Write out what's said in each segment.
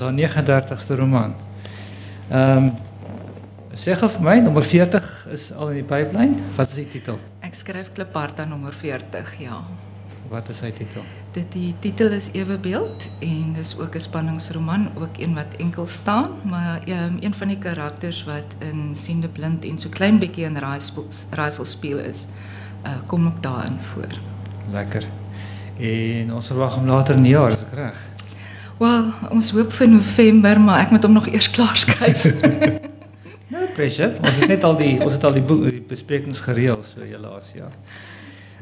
Haar 39ste roman. Ehm um, sê gou vir my, nommer 40 is al in die pipeline. Wat is die titel? Ek skryf Kliparta nommer 40, ja. Wat is sy titel? Dit die titel is Ewebeeld en dis ook 'n spanningsroman, ook een wat enkel staan, maar um, een van die karakters wat in Siende Blind en so klein bietjie in Raaisel speel is, uh, kom ook daarin voor. Lekker. En ons verwag hom later in die jaar, is ek reg? Wel, ons hoop vir November, maar ek moet hom nog eers klaar skryf. no pressure. Ons het net al die ons het al die, die besprekings gereël so helaas, ja.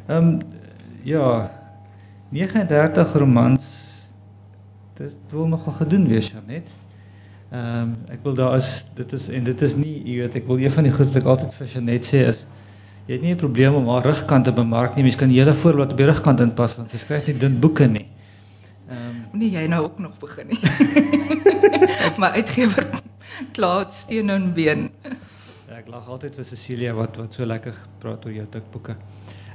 Ehm um, ja, 39 romans. Dit wil nogal gedoen wees, Janet. Ehm um, ek wil daar is dit is en dit is nie, jy weet, ek wil een van die goed wat ek altyd vir Janet sê is jy het nie 'n probleem om haar rugkant te bemark nie. Mens kan hele voorblad op die rugkant inpas want sy skryf nie dun boeke nie. Nie jy nou ook nog begin nie. maar uitgewer klaar steen en been. Ja, ek lag altyd vir Cecilia wat wat so lekker praat oor jou tikboeke.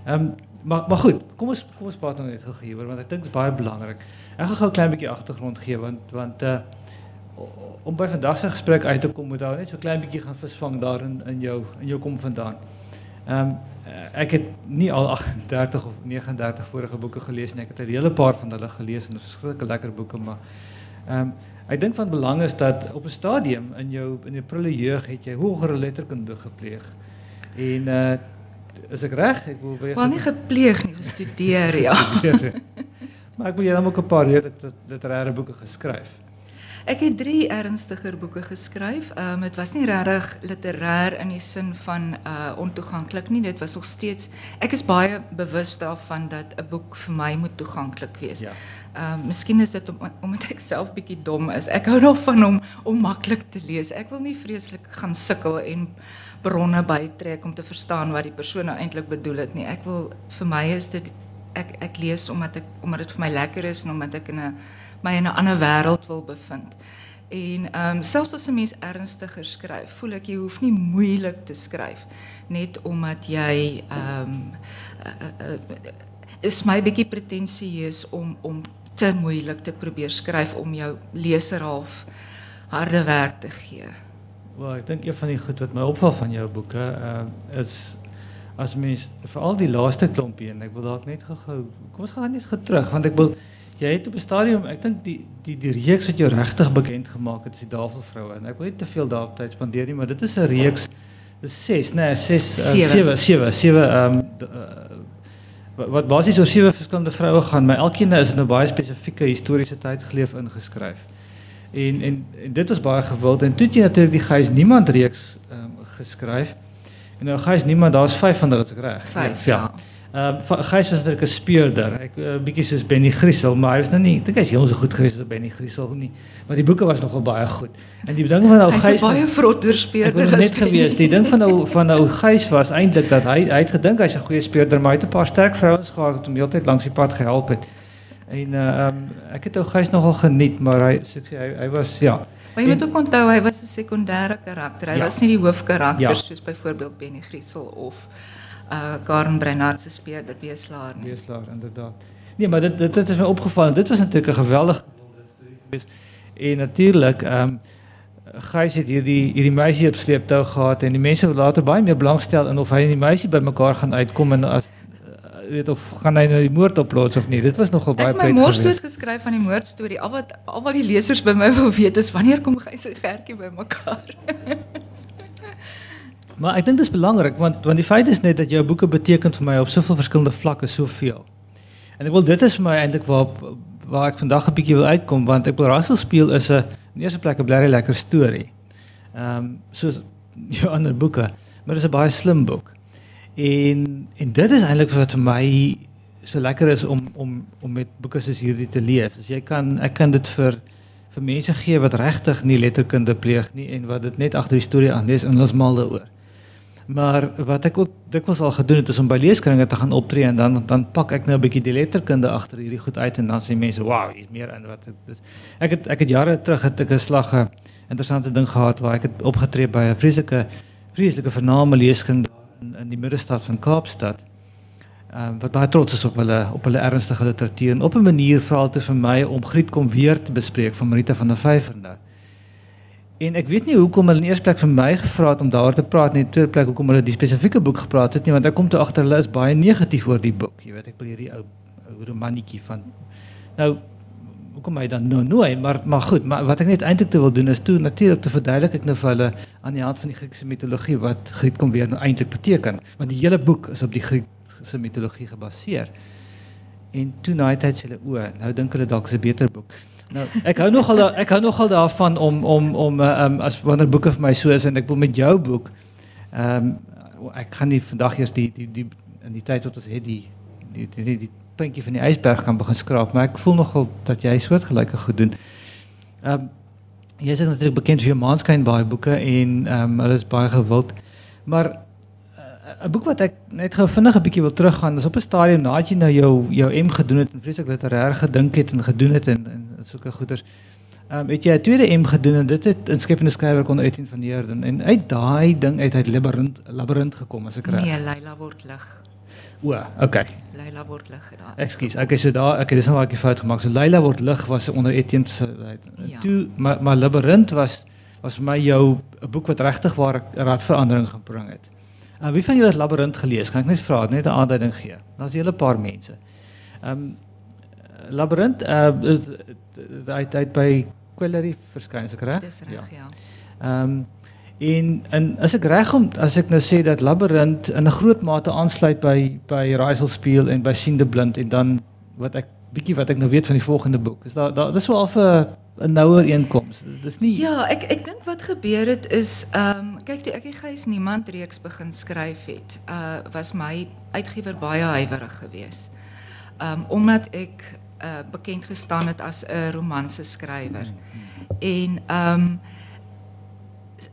Ehm um, maar maar goed, kom ons kom ons praat nou net gou hieroor want ek dink dit is baie belangrik. Ek gaan gou 'n klein bietjie agtergrond gee want want uh om by vandag se gesprek uit te kom moet daar net so klein bietjie gaan visvang daar in in jou in jou kom vandaan. Ehm um, Eh, ek het nie al 38 of 39 vorige boeke gelees nie. Ek het 'n hele paar van hulle gelees en verskriklik lekker boeke, maar ehm um, ek dink van belang is dat op 'n stadium in jou in jou prille jeug het jy hogere letterkunde gepleeg. En uh is ek reg? Ek wil baie Wel nie gepleeg nie, gestudeer, ja. maar ek wil jy dan ook 'n paar literêre boeke geskryf. Ek het drie ernstiger boeke geskryf. Ehm um, dit was nie regtig literêr in die sin van uh ontoeganklik nie. Dit was nog steeds ek is baie bewus daarvan dat 'n boek vir my moet toeganklik wees. Ja. Ehm um, miskien is dit om, omdat ek self bietjie dom is. Ek hou nog van hom om maklik te lees. Ek wil nie vreeslik gaan sukkel en bronne bytrek om te verstaan wat die persoon nou eintlik bedoel het nie. Ek wil vir my is dit ek ek lees omdat ek omdat dit vir my lekker is en omdat ek in 'n my in 'n ander wêreld wil bevind. En ehm um, selfs as 'n mens ernstiger skryf, voel ek jy hoef nie moeilik te skryf net omdat jy ehm um, uh, uh, uh, is my bietjie pretensieus om om te moeilik te probeer skryf om jou leser half harde werk te gee. Wel, ek dink een van die goed wat my opval van jou boeke uh, is as mens veral die laaste klompie en ek wil dalk net gou-gou kom ons gaan net gou terug want ek wil jy het op 'n stadium, ek dink die die die reeks wat jou regtig bekend gemaak het is die Davelvroue en ek wil nie te veel daarop tyd spandeer nie, maar dit is 'n reeks dis 6, nee, 6 7 7 7 ehm wat basies oor sewe verskillende vroue gaan, maar elkeen is in 'n baie spesifieke historiese tyd geleef ingeskryf. En en en dit was baie gewild en toe het jy natuurlik die Gys Niemand reeks ehm um, geskryf. En nou Gys Niemand, daar's 5 van hulle as ek reg. 5 ja. ja. Uh, Gys was natuurlik 'n speurder. 'n uh, bietjie soos Benny Griesel, maar hy was nou nie, ek dink hy's heel so goed gewees as Benny Griesel nie. Maar die boeke was nogal baie goed. En die ding van ou Gys Hy's baie vrotter speurder. Het net gewees, die ding van ou van ou Gys was eintlik dat hy hy het gedink hy's 'n goeie speurder, maar hy het 'n paar sterk vrouens gehad wat hom heeltyd langs die pad gehelp het. En uh, um, ek het ou Gys nogal geniet, maar sê hy, hy was ja. Maar jy moet ook onthou hy was 'n sekondêre karakter. Hy ja. was nie die hoofkarakter ja. soos byvoorbeeld Benny Griesel of uh Karen Breinart se speler Beeslaar nie. Beeslaar inderdaad. Nee, maar dit dit het my opgeval. Dit was natuurlik 'n geweldige geweest. En natuurlik ehm um, Gys het hierdie hierdie meisie op sleeptou gehad en die mense wil later baie meer belangstel in of hy en die meisie bymekaar gaan uitkom en as uh, weet of gaan hy nou die moord oplos of nie. Dit was nogal baie pret. Ek het 'n moordstorie geskryf van die moordstorie. Al wat al wat die lesers by my wil weet is wanneer kom Gys en Gertjie bymekaar? Maar ek dink dit is belangrik want want die feit is net dat jou boeke beteken vir my op soveel verskillende vlakke soveel. En ek wil dit is vir my eintlik waar waar ek vandag 'n bietjie wil uitkom want ek wil Russell speel is 'n in eerste plek 'n blerry lekker storie. Ehm um, soos jou ander boeke, maar dit is 'n baie slim boek. En en dit is eintlik wat vir my so lekker is om om om met boeke soos hierdie te lees. As jy kan ek kan dit vir vir mense gee wat regtig nie letterkunde pleeg nie en wat dit net agter die storie aan lees en hulle is mal daaroor. Maar wat ek ook dikwels al gedoen het is om by leeskringe te gaan optree en dan dan pak ek nou 'n bietjie die letterkunde agter hierdie goed uit en dan sê mense, "Wow, hier's meer in wat dit is." Ek het ek het jare terug het ek 'n slag 'n interessante ding gehad waar ek het opgetree by 'n vreeslike vreeslike vername leeskring in in die middestad van Kaapstad. um, wat baie trots is op hulle op hulle ernstige literatuur en op 'n manier vra dit vir my om Griet kom weer te bespreek van Marita van der Vyverde. En ek weet nie hoekom hulle in eers plek vir my gevra het om daaroor te praat nie, in tweede plek hoekom hulle die spesifieke boek gepraat het nie, want ek kom toe agter hulle is baie negatief oor die boek. Jy weet ek wil hierdie ou ou romannetjie van nou hoekom hy dan nou nooi maar maar goed maar wat ek net eintlik te wil doen is toe natuurlik te verduidelik ek nou vir hulle aan die hand van die Griekse mitologie wat Griek kom weer nou eintlik beteken want die hele boek is op die Griek se mitologie gebaseer. En toe na tyd sê hulle o, nou dink hulle dalk is 'n beter boek. Nou, ek hou nogal da, ek hou nogal daarvan om om om um, as wanneer boeke vir my so is en ek wil met jou boek ehm um, ek gaan nie vandag eers die die die in die tyd wat ons het die die die, die, die puntjie van die ysberg kan begin skraap, maar ek voel nogal dat jy soortgelyke goed doen. Ehm um, jy is natuurlik bekend vir jou Maanskyn baie boeke en ehm um, hulle is baie gewild. Maar 'n boek wat ek net gou vinnig 'n bietjie wil teruggaan. Dis op 'n stadium nadat jy nou jou jou M gedoen het en vreeslik literêr gedink het en gedoen het en en sulke goeders. Ehm um, het jy 'n tweede M gedoen en dit het in skepende skrywer kon uitien van hier en, en uit daai ding uit uit labirint labirint gekom as ek reg. Nee, Leila word lig. O, okay. Leila word lig gedaan. Ekskuus. Okay, so daar ek het dis nou 'n fout gemaak. So Leila word lig was onder Etienne se ja. toe maar maar labirint was was vir my jou 'n boek wat regtig waar radverandering gebring het. Uh, wie van julle het Labirint gelees? Kan ek net vra, net 'n aanduiding gee. Daar's 'n hele paar mense. Ehm um, Labirint uh hy het by Quellery verskyn, is ek reg? Dis reg, ja. Ehm um, en en as ek reg om as ek nou sê dat Labirint in 'n groot mate aansluit by by Raizel speel en by Siende Blind en dan wat ek bietjie wat ek nou weet van die volgende boek. Is daar daar dis wel af 'n 'n nouer einkoms. Dis nie Ja, ek ek dink wat gebeur het is ehm um, kyk toe ek die Gys niemand reeks begin skryf het, uh was my uitgewer baie huiwerig geweest. Ehm um, omdat ek uh bekend gestaan het as 'n romanse skrywer. En ehm um,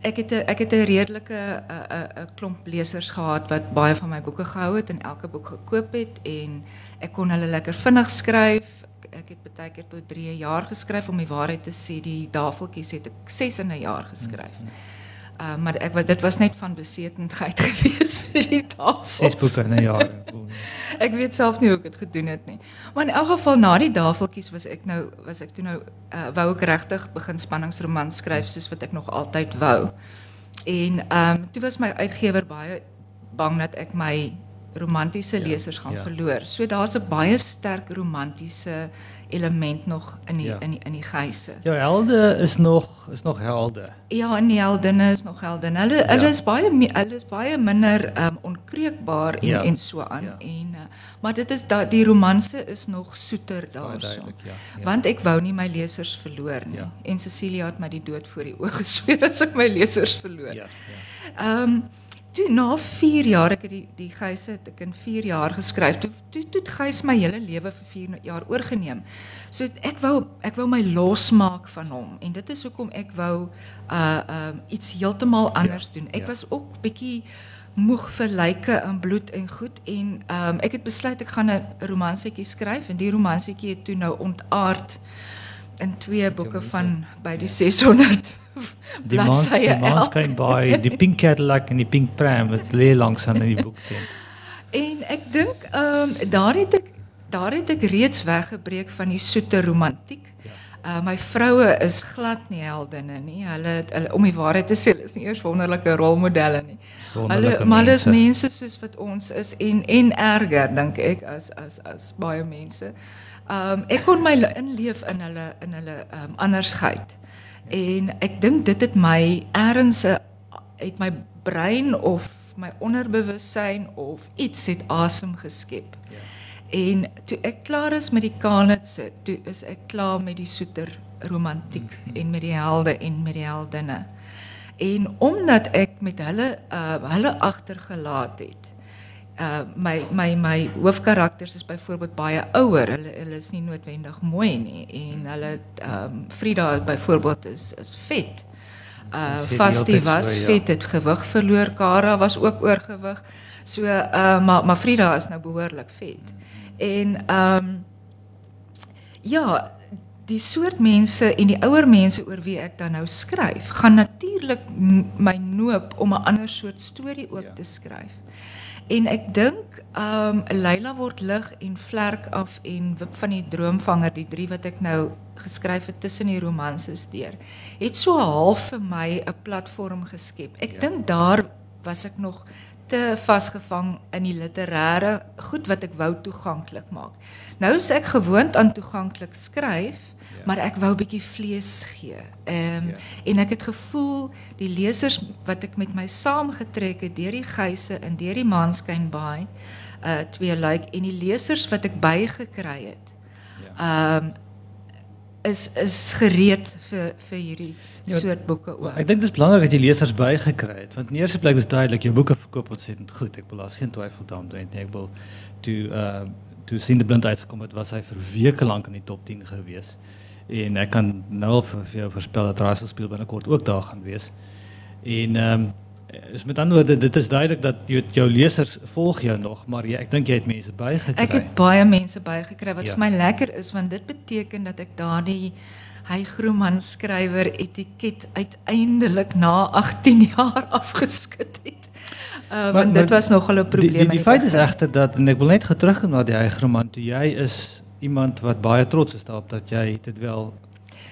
ek het ek het 'n redelike 'n 'n 'n klomp lesers gehad wat baie van my boeke gehou het en elke boek gekoop het en ek kon hulle lekker vinnig skryf ek het baie keer tot 3 jaar geskryf om die waarheid te sê die dafeltjies het ek 6 in 'n jaar geskryf. Uh, maar ek wat dit was net van besetendheid gewees vir die tafels. Ses boeke in 'n jaar. ek weet self nie hoe ek dit gedoen het nie. Maar in elk geval na die dafeltjies was ek nou was ek toe nou uh, wou ek regtig begin spanningsroman skryf soos wat ek nog altyd wou. En ehm um, toe was my uitgewer baie bang dat ek my romantiese ja, lesers gaan ja. verloor. So daar's 'n baie sterk romantiese element nog in die ja. in die in die geise. Ja, helde is nog is nog helde. Ja, en die heldinne is nog heldinne. Hulle ja. hulle is baie hulle is baie minder um onkreukbaar en ja. en so aan ja. en uh, maar dit is dat die romanse is nog soeter daarso. Ja, ja. Want ek wou nie my lesers verloor nie. Ja. En Cecilia het my die dood voor die oë gesweer as ek my lesers verloor. Ja. Ehm ja. um, toe na 4 jaar ek het die die geise het ek in 4 jaar geskryf. Toe toe toe geis my hele lewe vir 4 jaar oorgeneem. So ek wou ek wou my losmaak van hom en dit is hoekom ek wou uh um iets heeltemal anders ja, doen. Ek ja. was ook bietjie moeg vir lyke in bloed en goed en um ek het besluit ek gaan 'n romansetjie skryf en die romansetjie het toe nou ontaard in twee boeke van by die 600 die mans die mans kan by die pink Cadillac en die pink pram wat lê langs aan in die boek teen. En ek dink ehm um, daar het ek daar het ek reeds weggebreek van die soete romantiek. Ja. Uh my vroue is glad nie heldinne nie. Hulle het hulle om die waarheid te sê, hulle is nie eers wonderlike rolmodelle nie. Hulle maar hulle is mense soos wat ons is en en erger dink ek as as as baie mense. Ehm um, ek kon my inleef in hulle in hulle ehm um, andersheid. En ek dink dit het my ergens uit my brein of my onderbewussyn of iets het asem geskep. Ja. En toe ek klaar is met die kanetse, toe is ek klaar met die soeter romantiek -hmm. en met die helde en met die heldinne. En omdat ek met hulle uh hulle agtergelaat het, uh my my my hoofkarakters is byvoorbeeld baie ouer. Hulle hulle is nie noodwendig mooi nie en hulle ehm um, Frida byvoorbeeld is is vet. Uh Fasti was so, ja. vet, het gewig verloor. Kara was ook oorgewig. So uh maar maar Frida is nou behoorlik vet. En ehm um, ja, die soort mense en die ouer mense oor wie ek dan nou skryf, gaan natuurlik my noop om 'n ander soort storie ook ja. te skryf. En ek dink ehm um, Leila word lig en vlerk af en wip van die droomvanger die drie wat ek nou geskryf het tussen die romanses deur. Het so half vir my 'n platform geskep. Ek ja. dink daar was ek nog te vasgevang in die literêre goed wat ek wou toeganklik maak. Nou is ek gewoond aan toeganklik skryf, ja. maar ek wou 'n bietjie vlees gee. Ehm um, ja. en ek het gevoel die lesers wat ek met my saamgetrek het deur die geise en deur die maanskyn baai, uh twee lyk en die lesers wat ek bygekry het. Ja. Ehm um, is is gereed vir vir hierdie ja, soort boeke ook. Ek dink dit is belangrik dat jy lesers bygekry het want in eerste plek is duidelik jou boeke verkoop ontsettend goed. Ek wil as geen twyfel daaroor hê ek wil toe uh toe sien die blind uitgekom het was hy vir weke lank in die top 10 gewees. En ek kan nou al vir, vir jou voorspel dat Russell speel binnekort ook daar gaan wees. En ehm um, is met ander woorde dit is duidelik dat jy jou lesers volg jou nog, maar jy, ek dink jy het mense bygekry. Ek het baie mense bygekry wat ja. vir my lekker is want dit beteken dat ek daardie hy Groeman skrywer etiket uiteindelik na 18 jaar afgeskit het. Uh, want dit was nog 'n probleem. Die, die, die feit is egter dat en ek wil net terugkom na die hy Groeman toe jy is iemand wat baie trots is daarop dat jy dit wel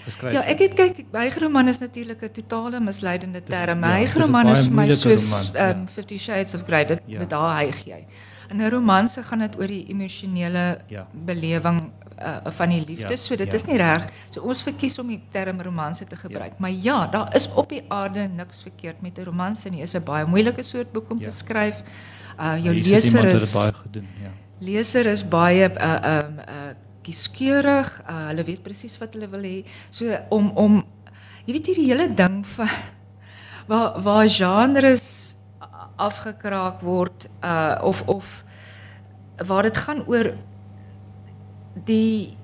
geskryf Ja, ek het kyk hygroman is natuurlik 'n totale misleidende term. Ja, hygroman is vir my soos um, ja. 50 Shades of Grey. Dit ja. daar hyg jy. In 'n romanse gaan dit oor die emosionele ja. belewing uh, van die liefde. Ja, so dit ja, is nie reg. So ons verkies om die term romanse te gebruik. Ja. Maar ja, daar is op die aarde niks verkeerd met 'n romanse nie. Dit is 'n baie moeilike soort boek om ja. te skryf. Uh jou leser is baie gedoen, ja. Leser is baie uh um uh kieskeurig. Uh, hulle weet presies wat hulle wil hê. So om om jy weet hierdie hele ding van waar waar genres afgekraak word uh of of waar dit gaan oor die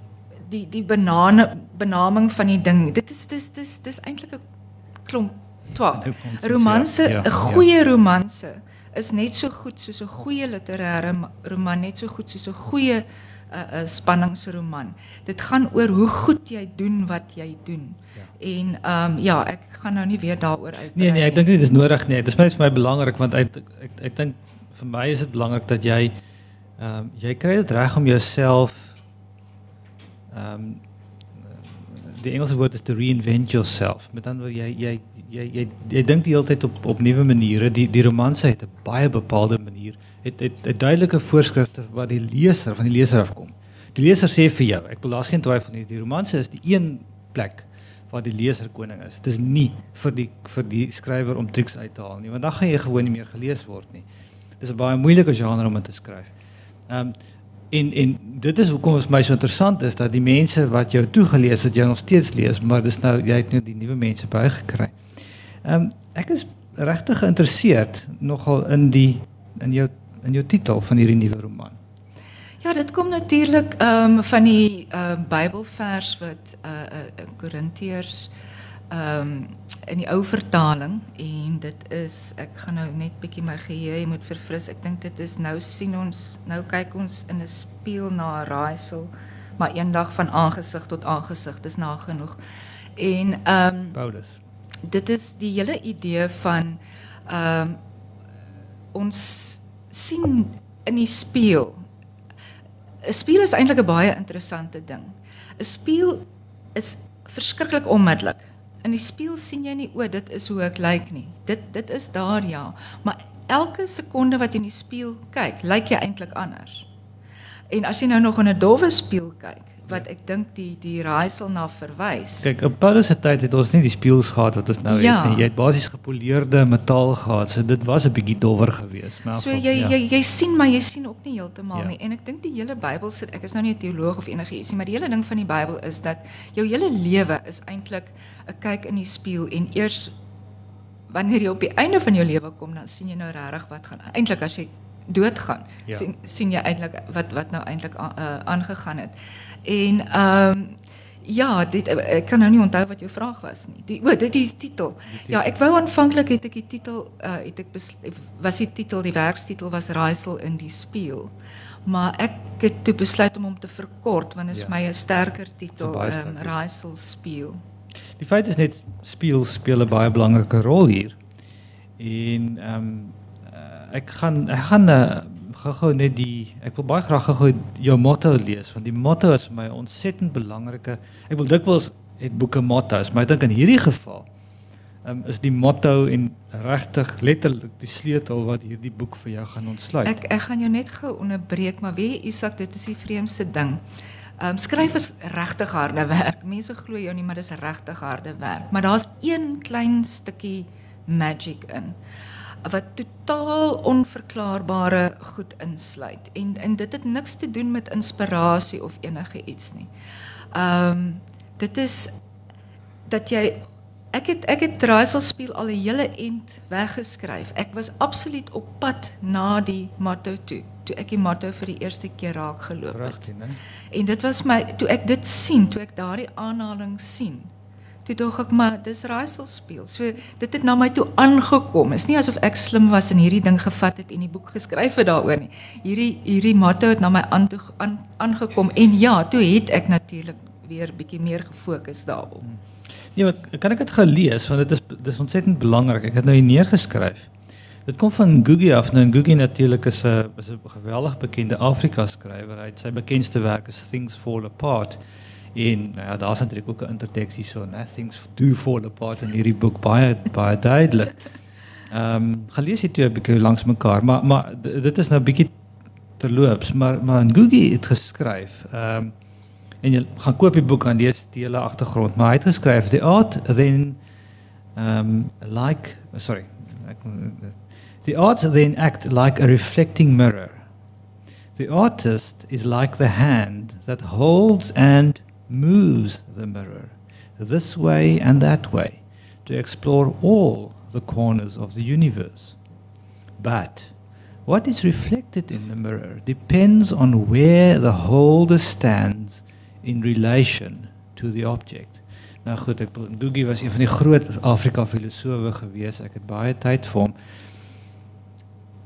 die die banane benaming van die ding. Dit is dis dis dis eintlik 'n klomp twak. Romanse, 'n ja, ja, goeie ja. romanse is net so goed soos 'n goeie literêre roman, net so goed soos 'n goeie 'n spanningsroman. Dit gaan oor hoe goed jy doen wat jy doen. Ja. En ehm um, ja, ek gaan nou nie weer daaroor uit. Nee nee, ek dink nie dit is nodig nie. Dit is net vir my belangrik want ek ek, ek dink vir my is dit belangrik dat jy ehm um, jy kry dit reg om jouself ehm um, die Engelse woord is to reinvent yourself. Met ander woorde jy jy jy jy, jy dink die hele tyd op op nuwe maniere. Die die romanse het 'n baie bepaalde manier het het, het duidelike voorskrifte wat die leser van die leser afkom. Die leser sê vir jou, ek daar's geen twyfel nie, die romanse is die een plek waar die leser koning is. Dit is nie vir die vir die skrywer om triks uit te haal nie, want dan gaan jy gewoon nie meer gelees word nie. Dis 'n baie moeilike genre om te skryf. Ehm um, en en dit is hoekom dit vir my so interessant is dat die mense wat jou toegelees het, jy nog steeds lees, maar dis nou jy het nou die nuwe mense bygekry. Ehm um, ek is regtig geïnteresseerd nogal in die in jou in jou titel van hierdie nuwe roman? Ja, dit kom natuurlik ehm um, van die ehm uh, Bybelvers wat uh uh Korintiërs ehm um, in die ou vertaling en dit is ek gaan nou net bietjie my geheue moet verfris. Ek dink dit is nou sien ons nou kyk ons in 'n spieël na 'n raaisel, maar eendag van aangesig tot aangesig, dis nagenoeg. En ehm um, Paulus. Dit is die hele idee van ehm um, ons sien in die spieël. 'n Spieël is eintlik 'n baie interessante ding. 'n Spieël is verskriklik onmiddellik. In die spieël sien jy nie o, dit is hoe ek lyk nie. Dit dit is daar ja, maar elke sekonde wat jy in die spieël kyk, lyk jy eintlik anders. En as jy nou nog in 'n dowwe spieël kyk, wat ek dink die die raaisel na verwys. Kyk, op Paulus se tyd het ons nie die spieëls gehad wat ons nou ja. het nie. Jy het basies gepoleerde metaal gehad. So dit was 'n bietjie dowwer geweest, maar So jy ja. jy jy sien maar jy sien ook nie heeltemal ja. nie. En ek dink die hele Bybel sit ek is nou nie 'n teoloog of enige ietsie, maar die hele ding van die Bybel is dat jou hele lewe is eintlik 'n kyk in die spieël en eers wanneer jy op die einde van jou lewe kom, dan sien jy nou regtig wat gaan. Eintlik as jy doodgaan, ja. sien sien jy eintlik wat wat nou eintlik uh, aangegaan het. En ehm um, ja, dit ek kan nou nie onthou wat jou vraag was nie. Die o, dit is titel. Ja, ek wou aanvanklik het ek die titel uh het ek was die titel, die werkstitel was Raaisel in die spieël. Maar ek het toe besluit om hom te verkort want is ja. my 'n sterker titel, ehm um, Raaisel spieël. Die feit is net spieël speel 'n baie belangrike rol hier. En ehm um, ek gaan ek gaan uh, gou-gou net die ek wil baie graag gou jou motto lees want die motto is vir my ontsettend belangrike. Ek wil dikwels het boeke motto's, maar ek dink in hierdie geval um, is die motto en regtig letterlik die sleutel wat hierdie boek vir jou gaan ontsluit. Ek ek gaan jou net gou onderbreek, maar weet Isak, dit is die vreemdste ding. Ehm um, skryf is regtig harde werk. Mense glo jou nie, maar dis regtig harde werk. Maar daar's een klein stukkie magic in wat totaal onverklaarbare goed insluit en en dit het niks te doen met inspirasie of enige iets nie. Ehm um, dit is dat jy ek het ek het draaisel speel al 'n hele end weggeskryf. Ek was absoluut op pad na die motto toe toe ek die motto vir die eerste keer raak geloop het. Né? En dit was my toe ek dit sien, toe ek daardie aanhaling sien. Toe dog ek maar dis raaisel speel. So dit het na my toe aangekom. Is nie asof ek slim was en hierdie ding gevat het en die boek geskryf het daaroor nie. Hierdie hierdie motto het na my aan toe aan, aangekom en ja, toe het ek natuurlik weer bietjie meer gefokus daarop. Nee, maar kan ek dit gelees want dit is dis ontsettend belangrik. Ek het nou hier neergeskryf. Dit kom van Gugi af. Nou Gugi natuurlik is 'n is 'n geweldig bekende Afrika skrywer. Hy het sy bekendste werk is Things Fall Apart. En nou ja, daar's natuurlik ook 'n interteksie so, né? Things do fall apart in hierdie boek baie baie duidelik. Ehm um, gelees het jy 'n bietjie langs mekaar, maar maar dit is nou bietjie terloops, maar maar Googie het geskryf. Ehm um, en jy gaan koop die boek aan dese dele agtergrond, maar hy het geskryf the art then ehm um, like sorry, ek the arts then act like a reflecting mirror. The artist is like the hand that holds and moves the mirror this way and that way to explore all the corners of the universe. But what is reflected in the mirror depends on where the holder stands in relation to the object. Nou goed, ek Googie was een van die groot Afrika filosowe gewees. Ek het baie tyd vir hom.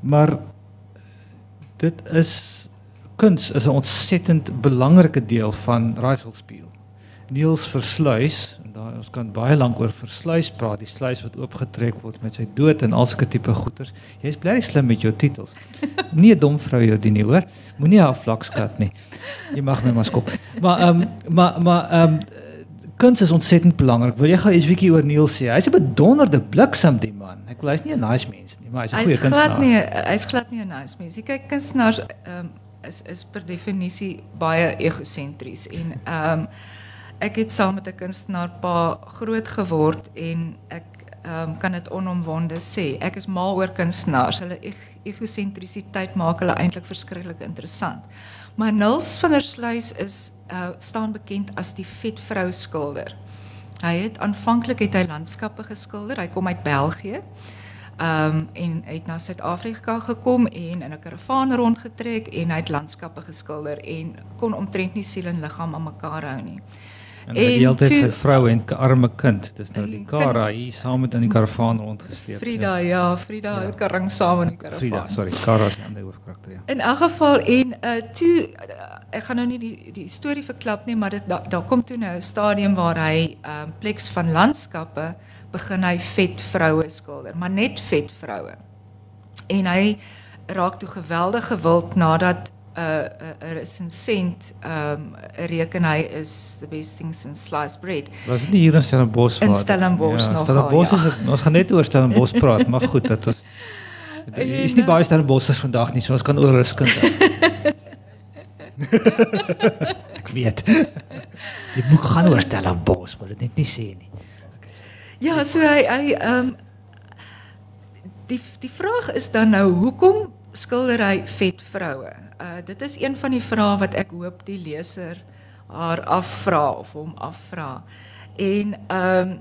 Maar dit is kuns is 'n ontsettend belangrike deel van raaiselspeel. Niels versluis en daar ons kan baie lank oor versluis praat, die sluis wat oopgetrek word met sy dood en alske tipe goeters. Jy's bly slim met jou titels. Nie 'n dom vrou jy nie hoor. Moenie haar vlakskat nie. Jy mag my maar skop. Maar ehm um, maar maar ehm um, kuns is ontsettend belangrik. Wil jy gou iets bietjie oor Niels sê? Hy's 'n bedonderde bliksem die man. Ek wil hy's nie 'n nice mens nie, maar hy's 'n goeie kunstenaar. Hy's glad nie hy's glad nie 'n nice mens. Jy kyk kunstenaars ehm um, is is per definisie baie egosentries en ehm um, ek het saam met 'n kunstenaar pa groot geword en ek ehm um, kan dit onomwonde sê. Ek is mal oor kunstenaars. Hulle egosentrisiteit maak hulle eintlik verskriklik interessant. Maar Nils van der Sluys is uh staan bekend as die vet vrou skilder. Hy het aanvanklik het hy landskappe geskilder. Hy kom uit België. Um, en hy het na Suid-Afrika gekom en in 'n karavaan rondgetrek en hy het landskappe geskilder en kon omtrent nie siel en liggaam aan mekaar hou nie. En hy het altyd sy vrou en arme kind, dis nou die Kara hier saam met in die karavaan rondgesleep. Frida, ja, ja Frida ja. karring saam in die karavaan. Frida, sorry, Kara is 'n ander hoofkarakter ja. In elk geval en uh toe uh, ek gaan nou nie die die storie verklap nie, maar dit daar da kom toe nou 'n stadium waar hy ehm um, pleks van landskappe begin hy vet vroue skilder, maar net vet vroue. En hy raak toe geweldig gewild nadat 'n uh, 'n uh, resensent ehm um, reken hy is the best thing since sliced bread. Was dit hier in Stellenbosch? In Stellenbosch ja, nog. Stellenbosch is ja. ons gaan net oor Stellenbosch praat, maar goed, dit is is nie baie Stellenboschers vandag nie, so ons kan oor wiskunde. ek weet. Die boek gaan oor Stellenbosch, maar dit net nie sê nie. Ja, so hy hy ehm um, die die vraag is dan nou hoekom skilder hy vet vroue? Uh dit is een van die vrae wat ek hoop die leser haar afvra of hom afvra. En ehm um,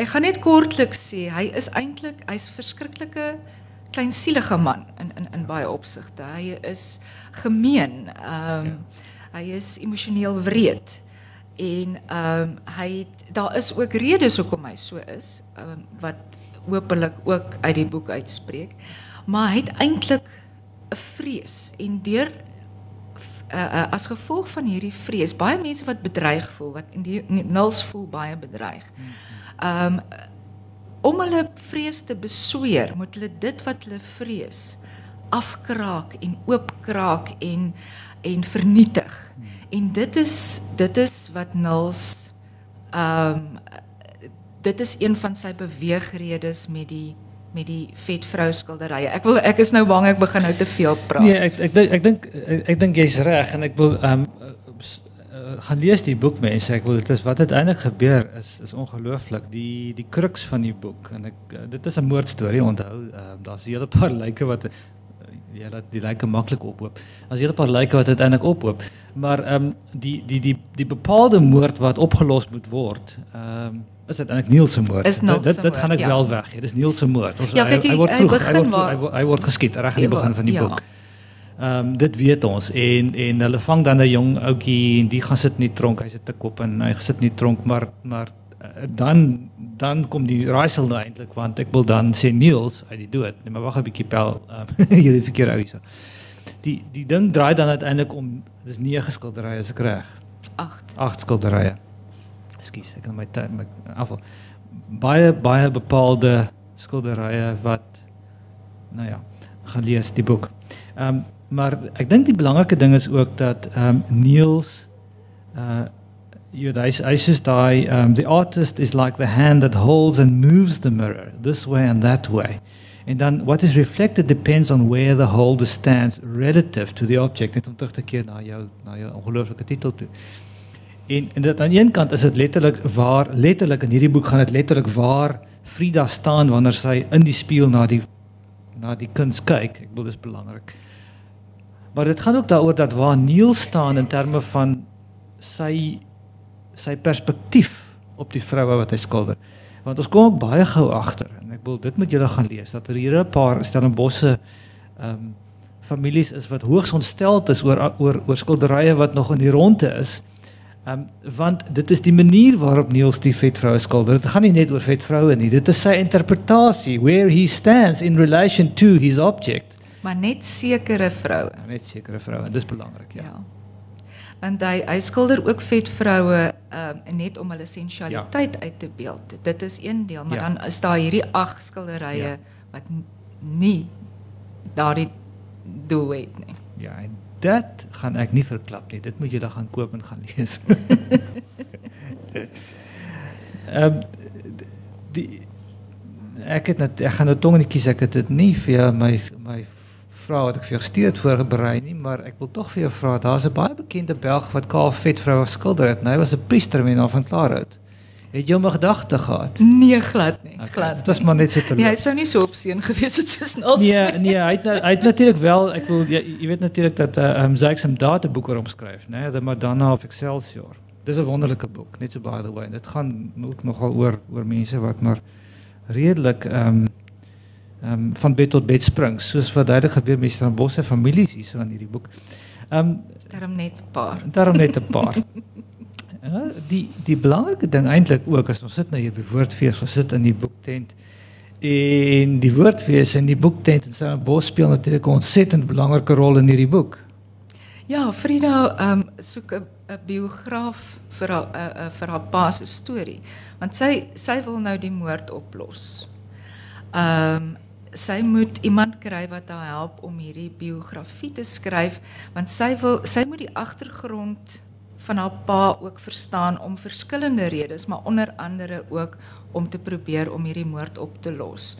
ek gaan net kortliks sê hy is eintlik hy's verskriklike kleinsielige man in in in baie opsigte. Hy is gemeen. Ehm um, ja. hy is emosioneel wreed en ehm um, hy daar is ook redes hoekom hy so is um, wat hopelik ook uit die boek uitspreek maar hy het eintlik 'n vrees en deur uh, as gevolg van hierdie vrees baie mense wat bedreig voel wat in die nuls voel baie bedreig. Ehm um, om hulle vrees te besweer, moet hulle dit wat hulle vrees afkraak en oopkraak en en vernietig. En dit is dit is wat Nils ehm um, dit is een van sy beweegredes met die met die vet vrou skilderye. Ek wil ek is nou bang ek begin nou te veel praat. Nee, ek ek dink ek dink ek, ek dink jy's reg en ek wil ehm um, gaan lees die boek mense. Ek wil dit is wat uiteindelik gebeur is is ongelooflik. Die die kruks van die boek en ek dit is 'n moordstorie onthou. Uh, daar's 'n hele paar lyke wat ja, dat die lyke maklik ophoop. As 'n hele paar lyke wat uiteindelik ophoop. Maar ehm um, die die die die bepaalde moord wat opgelos moet word, ehm um, is dit eintlik Niels se moord. Dit dit, dit gaan ek ja. wel weg. Dit is Niels se moord. Ons ja, kyk, hy, hy word vroeg, hy, word, hy word hy word geskiet reg aan die begin van die ja. boek. Ehm um, dit weet ons en en hulle vang dan 'n jong ouetjie en die gaan sit in die tronk. Hy sit te kop en hy sit in die tronk, maar maar uh, dan dan kom die raaisel nou eintlik want ek wil dan sê Niels uit die dood. Nee, maar wag 'n bietjie pel. Um, hierdie verkeerde ou hierso. Die die ding draai dan uiteindelik om dis 9 skilderye as ek reg. 8. 8 skilderye. Ekskuus, ek het my my afval. Baie baie bepaalde skilderye wat nou ja, gaan lees die boek. Ehm um, maar ek dink die belangrike ding is ook dat ehm um, Niels uh you know, hy says daai um the artist is like the hand that holds and moves the mirror this way and that way. En dan what is reflected depends on where the holder stands relative to the object. Net om terug te keer na jou na jou ongelooflike titel toe. En en dit aan een kant is dit letterlik waar letterlik in hierdie boek gaan dit letterlik waar Frida staan wanneer sy in die spieël na die na die kuns kyk. Ek bedoel dis belangrik. Maar dit gaan ook daaroor dat waar Neil staan in terme van sy sy perspektief op die vroue wat hy skilder. Want ons kom ook baie gou agter en ek wil dit moet julle gaan lees dat er hier 'n paar Stellenbosse ehm um, families is wat hoogs ontstel is oor oor oor skilderye wat nog in die ronde is. Ehm um, want dit is die manier waarop Niels die vet vroue skilder. Dit gaan nie net oor vet vroue nie. Dit is sy interpretasie where he stands in relation to his object. Maar net sekere vroue. Net sekere vroue. Dis belangrik, ja. ja want hy hy skilder ook vet vroue um, net om hulle sensualiteit ja. uit te beeld. Dit is een deel, maar ja. dan is daar hierdie ag skilderye ja. wat nie daardie doel het nie. Ja, en dit gaan ek nie verklap nie. Dit moet jy dan gaan koop en gaan lees. Ehm um, die ek het net ek gaan nou tong in die kies ek het dit nie vir my my vra wat ek vir jou gestuur het voorberei nie, maar ek wil tog vir jou vra, daar's 'n baie bekende Belg wat Kaal Vet vrou skilder het. Nou, hy was 'n priester men van Klaarhout. Het jy 'n gedagte gehad? Nee, glad nie. Okay, glad. Dit was maar net so te Nee, hy sou nie so opseën gewees het soos nou. Nee, nee, hy het hy het natuurlik wel, ek wil jy, jy weet natuurlik dat uh, um Zaks 'n dateboek oor omskryf, né? Nee? The Madonna of Excelsior. Dis 'n wonderlike boek, net so by the way. Dit gaan nogal oor oor mense wat maar redelik ehm um, van bed tot bed spring soos wat duidelik gebeur met Stan Bosse families hier so in hierdie boek. Ehm um, daarom net 'n paar. Daarom net 'n paar. ja, die die belangrike ding eintlik ook as ons sit nou hier by woordfees, ons sit in die boektent en die woordfees in die boektent en Stan Bosse speel natuurlik 'n ontsettend belangrike rol in hierdie boek. Ja, Frida ehm um, soek 'n biograaf vir haar uh, uh, vir haar pa se storie want sy sy wil nou die moord oplos. Ehm um, sy moet iemand kry wat haar help om hierdie biografie te skryf want sy wil sy moet die agtergrond van haar pa ook verstaan om verskillende redes maar onder andere ook om te probeer om hierdie moord op te los.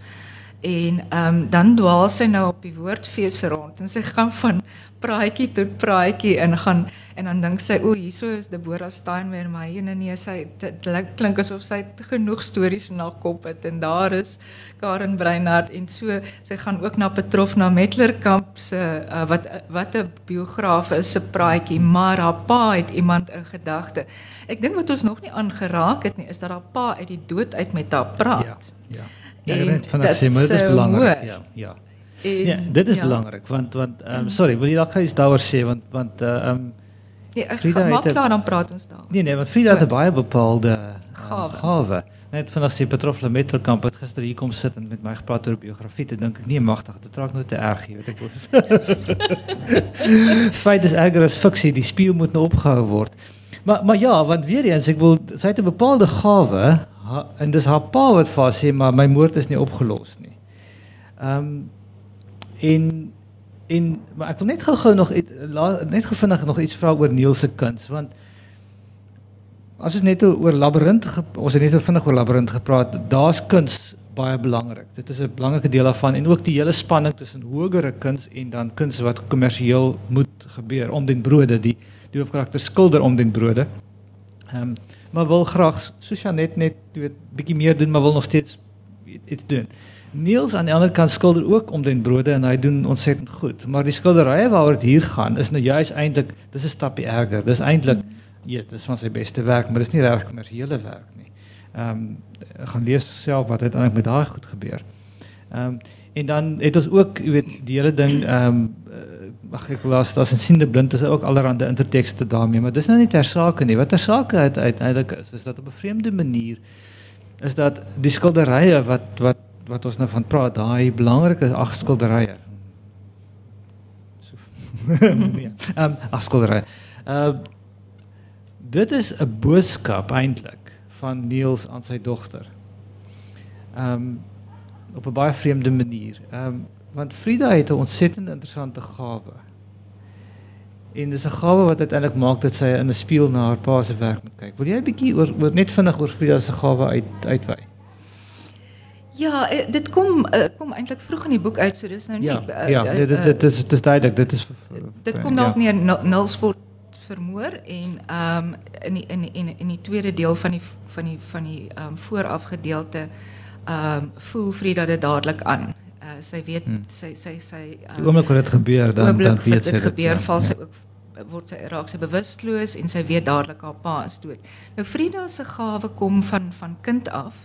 En ehm um, dan dwaal sy nou op die woordfees rond en sy gaan van praatjie tot praatjie en gaan en dan dink sy o, hierso is Deborah Steinmeier maar hier nee nee sy dit klink asof sy genoeg stories in haar kop het en daar is Karen Breinhardt en so sy gaan ook na Petrof na Metlerkamp se uh, wat wat 'n biograaf is se praatjie maar haar pa het iemand in gedagte. Ek dink wat ons nog nie aangeraak het nie is dat haar pa uit die dood uit met haar praat. Ja. Ja. Ja, en van dat sê maar dit is belangrik. Ja, ja. En, ja, dit is ja. belangrik want want um, sorry, wil jy dalk gou iets daaroor sê want want eh, ehm um, Nee, Frida maak klaar dan praat ons daar. Nee nee, want Frida het 'n baie bepaalde gawe. gawe. Net vanaf sy Petrofle Metrokamp het gister hier kom sit en met my gepraat oor biografie, te dink ek nee magtig, dit raak nou te erg, jy weet ek was. Feit is erger as fiksie, die speel moet nou opgehou word. Maar maar ja, want weer eens ek wil sy het 'n bepaalde gawe ha, en dis haar pa wat vir haar sê maar my moord is nie opgelos nie. Ehm um, en en maar ek wil net gou-gou nog net gevindig nog iets vra oor Neil se kuns want as ons net oor labirint ons het net so vinnig oor labirint gepraat daar's kuns baie belangrik. Dit is 'n belangrike deel daarvan en ook die hele spanning tussen hogere kuns en dan kuns wat kommersieel moet gebeur om den brode die die hoofkarakter skilder om den brode. Ehm um, maar wil graag soos Janet net weet bietjie meer doen maar wil nog steeds iets doen. Niels aan die ander kant skilder ook om den brode en hy doen ontsettend goed. Maar die skilderye waaroor dit hier gaan is nou juist eintlik dis 'n stapie erger. Dis eintlik ja, dis van sy beste werk, maar dis nie regtig kommersiële werk nie ehm um, gaan lees self wat uiteindelik met daai goed gebeur. Ehm um, en dan het ons ook, jy weet, die hele ding ehm um, ag ek las daar's 'n siende blind is ook allerhande intertekste daarmee, maar dis nou nie ter sake nie. Wat ter sake uit uiteindelik is, is dat op 'n vreemde manier is dat die skilderye wat wat wat ons nou van praat, daai belangrike ag skilderye. Ja, ehm um, ag skilderye. Ehm uh, dit is 'n boodskap eintlik van Niels aan sy dogter. Ehm um, op 'n baie vreemde manier. Ehm um, want Frida het 'n ontsettend interessante gawe. En dis 'n gawe wat uiteindelik maak dat sy in 'n spieël na haar pa se werk moet kyk. Wil jy 'n bietjie oor, oor net vinnig oor Frida se gawe uit uitwy? Ja, eh, dit kom uh, kom eintlik vroeg in die boek uit, so dis nou nie Ja, uh, ja dit, dit, dit is dit is duidelik, dit is Dit kom dalk ja. nie Nulsfort vermoor en ehm um, in die in in in die tweede deel van die van die van die ehm um, vooraf gedeelte ehm um, voel Frida dit dadelik aan. Uh, sy weet hmm. sy sy sy um, die oomblik wat dit gebeur dan dan weet sy dit gebeur ja, val sy ja. ook word sy raak sy bewusteloos en sy weet dadelik haar pa is dood. Nou Frida se gawe kom van van kind af.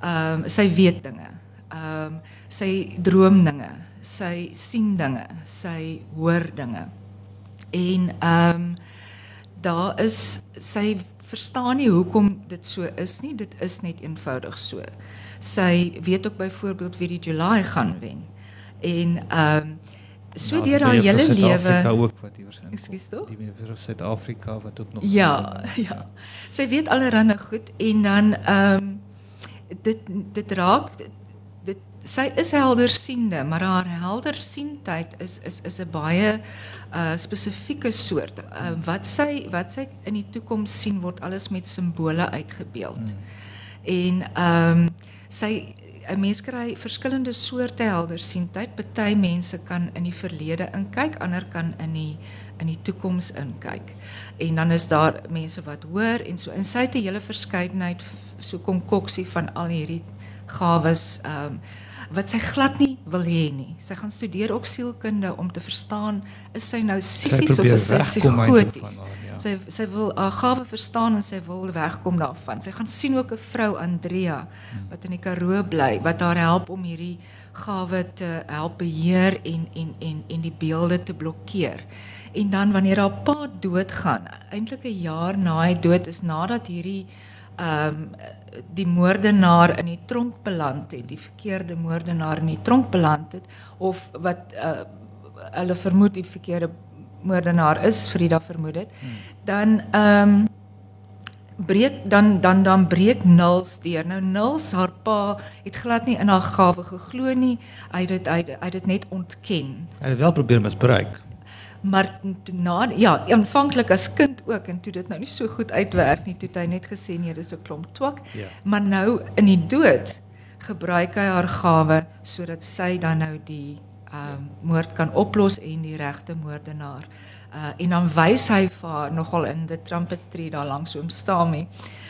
Ehm um, sy weet dinge. Ehm um, sy droom dinge. Sy sien dinge. Sy hoor dinge. En ehm um, daar is sy verstaan nie hoekom dit so is nie. Dit is net eenvoudig so. Sy weet ook byvoorbeeld wie die July gaan wen. En ehm um, so ja, deur haar hele lewe ook wat iewers in. Ekskuus tog? Die vir Suid-Afrika wat ook nog Ja, ja, ja. Sy weet allerhande goed en dan ehm um, dit dit raak dit sy is heldersiende, maar haar heldersiendheid is is is 'n baie uh spesifieke soort. Uh, wat sy wat sy in die toekoms sien word alles met simbole uitgebeeld. Hmm. En ehm um, sy 'n mens kry verskillende soorte heldersiendheid. Party mense kan in die verlede inkyk, ander kan in die in die toekoms inkyk. En dan is daar mense wat hoor en so in sy te hele verskeidenheid so konkoksie van al hierdie gawes ehm um, wat sy glad nie wil hê nie. Sy gaan studeer op sielkunde om te verstaan is sy nou psigies of is sy psigoties. Ja. Sy sy wil haar gawe verstaan en sy wil wegkom daarvan. Sy gaan sien ook 'n vrou Andrea wat in die Karoo bly wat haar help om hierdie gawe te help beheer en en en en die beelde te blokkeer. En dan wanneer haar pa doodgaan, eintlik 'n jaar na hy dood is nadat hierdie ehm um, die moordenaar in die tronk beland het, die verkeerde moordenaar in die tronk beland het of wat uh, hulle vermoed die verkeerde moordenaar is, Frida vermoed het, hmm. Dan ehm um, breek dan dan dan breek Nils deur. Nou Nils haar pa het glad nie in haar gawe geglo nie. Hy het dit hy het dit net ontken. Hy het wel probeer misbruik maar na ja, aanvanklik as kind ook en toe dit nou nie so goed uitwerk nie, toe hy net gesê nee, dis 'n klomp twak. Ja. Maar nou in die dood gebruik hy haar gawe sodat sy dan nou die ehm um, moord kan oplos en die regte moordenaar. Uh en dan wys hy vir haar nogal in die trumpetry daar langs hom staan nie.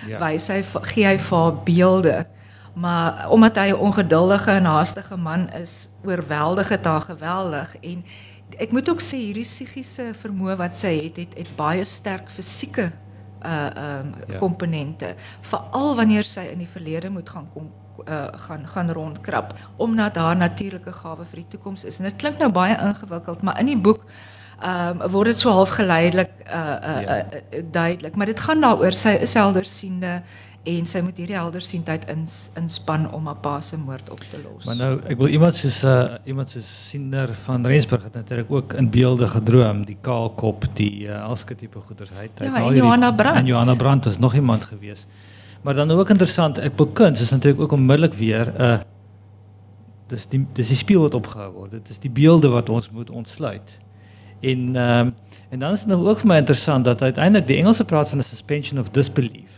Ja. Wys hy gee hy vir haar beelde. Maar omdat hy 'n ongeduldige en haastige man is, oorweldig dit haar geweldig en ek moet ook sê hierdie psigiese vermoë wat sy het, het het baie sterk fisieke uh um ja. komponente veral wanneer sy in die verlede moet gaan kom uh gaan gaan rondkrap omdat haar natuurlike gawe vir die toekoms is en dit klink nou baie ingewikkeld maar in die boek um word dit so half geleidelik uh uh, ja. uh, uh duidelik maar dit gaan daaroor sy is heldersiende en sy moet hierdie heldersiendheid ins, inspann om haar pa se moord op te los. Maar nou, ek wil iemand soos uh, iemand soos siener van Rensburg het natuurlik ook in beelde gedroom, die kaalkop, die uh, alske tipe goeders hy het. Ja, en Johanna Brandt. En Johanna Brandt was nog iemand gewees. Maar dan ook interessant, ek wil kuns is natuurlik ook onmiddellik weer 'n uh, dis die dis die spieël wat opgehou word. Dit is die beelde wat ons moet ontsluit. En ehm um, en dan is dit nou ook vir my interessant dat uiteindelik die Engelse praat van 'n suspension of disbelief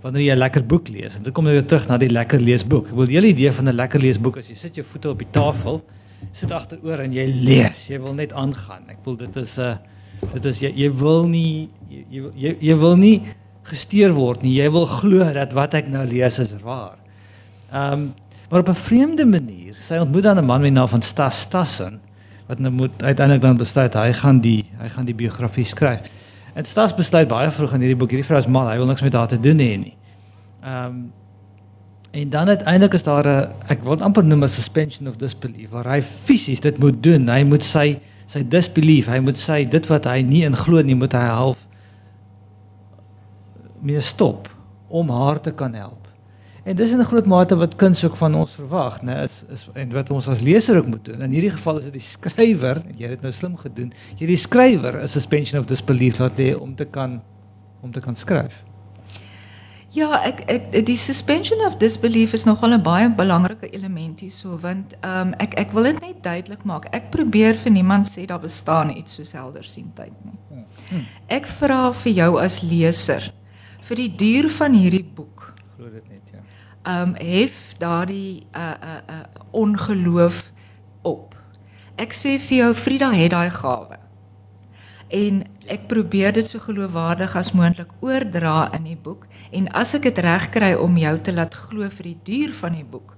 wanneer jy 'n lekker boek lees. En dit kom nou weer terug na die lekker leesboek. Ek wil die hele idee van 'n lekker leesboek as jy sit jou voete op die tafel, sit agteroor en jy lees. Jy wil net aangaan. Ek wil dit is 'n uh, dit is jy, jy wil nie jy, jy jy wil nie gesteer word nie. Jy wil glo dat wat ek nou lees is waar. Ehm um, maar op 'n vreemde manier. Sy ontmoet dan 'n man met die naam van Stas Stassen wat nou moet uiteindelik dan besluit hy gaan die hy gaan die biografie skryf. En Stas besluit baie vroeg in hierdie boek hierdie vrou is mal, hy wil niks met haar te doen hê nie. Ehm um, en dan uiteindelik is daar 'n ek wil amper noem 'n suspension of disbelief waar hy fisies dit moet doen. Hy moet sy sy disbelief, hy moet sy dit wat hy nie in glo nie, moet hy half mee stop om haar te kan help. En dis in 'n groot mate wat kuns ook van ons verwag, né, is is en wat ons as leser ook moet doen. In hierdie geval is dit die skrywer, en jy het dit nou slim gedoen. Hierdie skrywer is suspension of disbelief wat lê om te kan om te kan skryf. Ja, ek ek die suspension of disbelief is nogal 'n baie belangrike element hierso want ehm um, ek ek wil dit net duidelik maak. Ek probeer vir niemand sê daar bestaan iets soos heldersiendheid nie. Hmm. Ek vra vir jou as leser vir die duur van hierdie boek. Glo dit. Ehm um, hef daardie uh uh uh ongeloof op. Ek sê vir jou Frida het daai gawe. En ek probeer dit so geloofwaardig as moontlik oordra in die boek en as ek dit reg kry om jou te laat glo vir die duur van die boek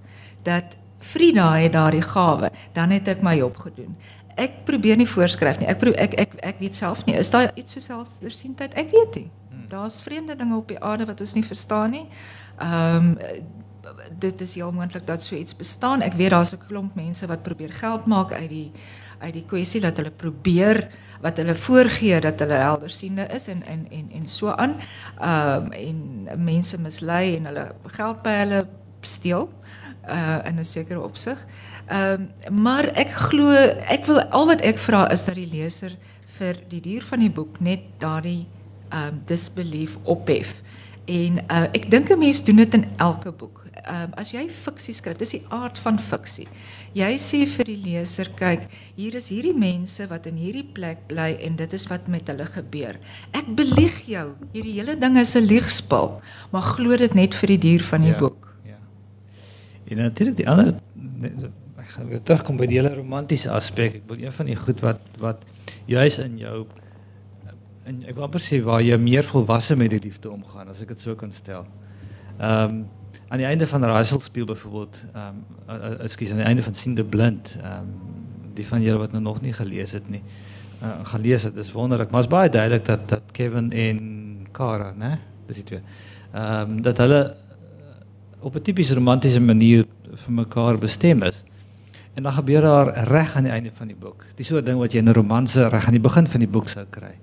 dat Frida het daardie gawe, dan het ek my opgedoen. Ek probeer nie voorskryf nie. Ek probeer, ek ek ek weet self nie. Is daar iets so selfdersiendheid? Ek weet nie. Daar's vreemde dinge op die aarde wat ons nie verstaan nie. Ehm um, dit is heel moontlik dat so iets bestaan. Ek weet daar's 'n klomp mense wat probeer geld maak uit die uit die kwessie dat hulle probeer wat hulle voorgee dat hulle heldersiende is en en en en so aan. Ehm um, en mense mislei en hulle geld by hulle steel uh in 'n sekere opsig. Ehm um, maar ek glo ek wil al wat ek vra is dat die leser vir die duur van die boek net daardie um, disbelief ophef. En uh ek dink 'n mens doen dit in elke boek. Um, as jy fiksie skryf, dis die aard van fiksie. Jy sê vir die leser, kyk, hier is hierdie mense wat in hierdie plek bly en dit is wat met hulle gebeur. Ek belieg jou. Hierdie hele ding is 'n liegspel, maar glo dit net vir die duur van die ja, boek. Ja. En natuurlik die ander ek gaan weer terugkom by die hele romantiese aspek. Ek wil een van die goed wat wat juis in jou en ek wil amper sê waar jy meer volwasse met die liefde omgaan as ek dit so kan stel. Ehm um, aan die einde van Rachel speel byvoorbeeld ehm um, ekskuus aan die einde van Sien the Blind ehm um, die van julle wat nou nog nie gelees het nie uh, gelees het dis wonderlik. Maar is baie duidelik dat dat Kevin en Cara né? Dis die twee. Ehm um, dat hulle op 'n tipies romantiese manier vir mekaar bestem is. En dan gebeur daar reg aan die einde van die boek. Dis so 'n ding wat jy in 'n romanse reg aan die begin van die boek sou kry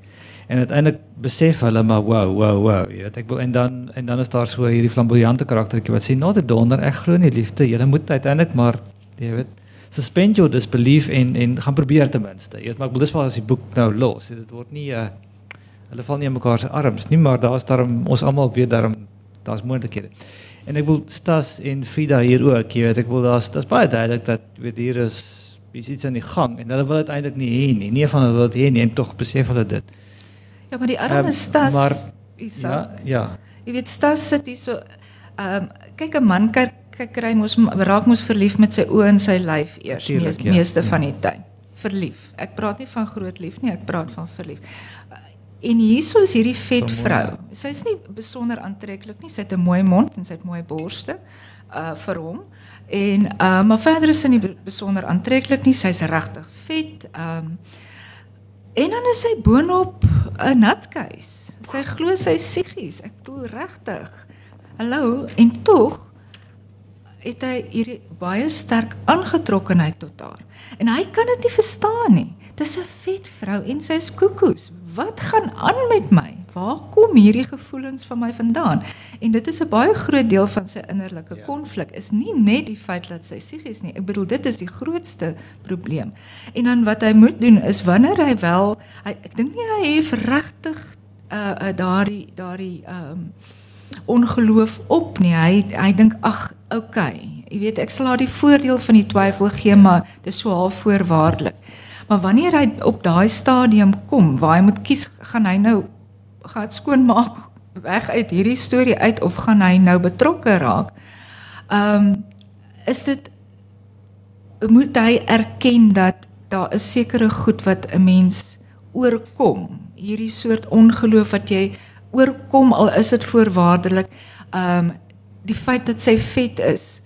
en uiteindelik besef hulle maar wow wow wow jy weet. Ek wil en dan en dan is daar so hierdie flamboyante karaktertjie wat sê not a donder glo nie liefde. Jy moet uiteindelik maar jy weet suspend your disbelief en en gaan probeer ten minste. Jy weet maar wil dis waar as die boek nou los dit word nie uh, hulle val nie in mekaar se arms nie maar daar's daarom ons almal weet daarom daar's moontlikhede. En ek wil Stas en Frida hier ook jy weet ek wil daar's daar's baie duidelik dat weet hier is iets aan die gang en hulle wil dit eintlik nie hê nie. Nie van hulle wil dit hê nie en tog besef hulle dit Ja, maar die arme um, Stas maar, Isa. Ja, ja. Jy weet Stas sit hier so ehm um, kyk 'n man kyk kry mos raak mos verlief met sy oë en sy lyf eers Tuurlijk, mees, ja, meeste ja. van die tyd. Verlief. Ek praat nie van groot lief nie, ek praat van verlief. En hierso is hierdie vet vrou. Sy is nie besonder aantreklik nie. Sy het 'n mooi mond en sy het mooi borste uh vir hom. En uh maar verder is sy nie besonder aantreklik nie. Sy's regtig vet. Ehm um, En dan is sy boonop 'n natkeis. Sy glo sy psigies. Ek glo regtig. Hallo, en tog het hy hierdie baie sterk aangetrokkenheid tot haar. En hy kan dit nie verstaan nie. Dis 'n vet vrou en sy's koekoes. Wat gaan aan met my? Waar kom hierdie gevoelens van my vandaan? En dit is 'n baie groot deel van sy innerlike ja. konflik is nie net die feit dat sy psigies nie. Ek bedoel dit is die grootste probleem. En dan wat hy moet doen is wanneer hy wel hy ek dink nie hy het regtig uh, uh daardie daardie ehm um, ongeloof op nie. Hy hy dink ag, okay. Jy weet, ek sal haar die voordeel van die twyfel gee, maar dis so half voorwaardelik. Maar wanneer hy op daai stadium kom waar hy moet kies, gaan hy nou gaan skoonmaak weg uit hierdie storie uit of gaan hy nou betrokke raak? Ehm um, is dit moet hy erken dat daar is sekere goed wat 'n mens oorkom. Hierdie soort ongeloof wat jy oorkom al is dit voorwaardelik. Ehm um, die feit dat sy vet is.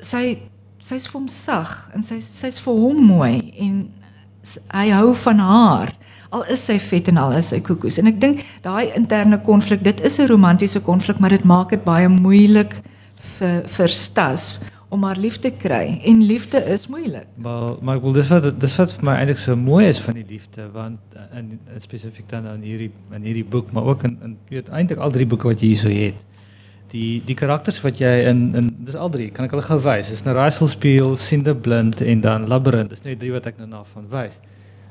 Sy sy's vir hom sag en sy sy's vir hom mooi en hy hou van haar al is sy vet en al is sy koekoes en ek dink daai interne konflik dit is 'n romantiese konflik maar dit maak dit baie moeilik vir vir Stas om haar lief te kry en liefde is moeilik. Maar maar ek wil dis wat dis wat vir my eintlik so mooi is van die liefde want in, in spesifiek dan in hierdie in hierdie boek maar ook in in weet eintlik al drie boeke wat jy hierso het. Die die karakters wat jy in in dis al drie kan ek hulle gou wys. Dis Naraisel's Speel, Sinde Blind en dan Labyrinth. Dis net drie wat ek nou na van wys.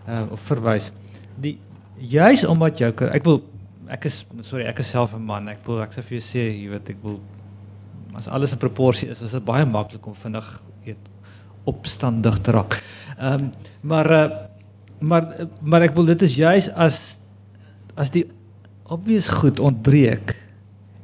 Ehm uh, of verwys. Die juis omdat jou ek wil ek is sorry ek is self 'n man. Ek wil ek sê vir jou sê jy weet ek wil as alles in proporsie is, is dit baie maklik om vinnig weet opstandig te raak. Ehm um, maar uh, maar maar ek wil dit is juis as as die obvious goed ontbreek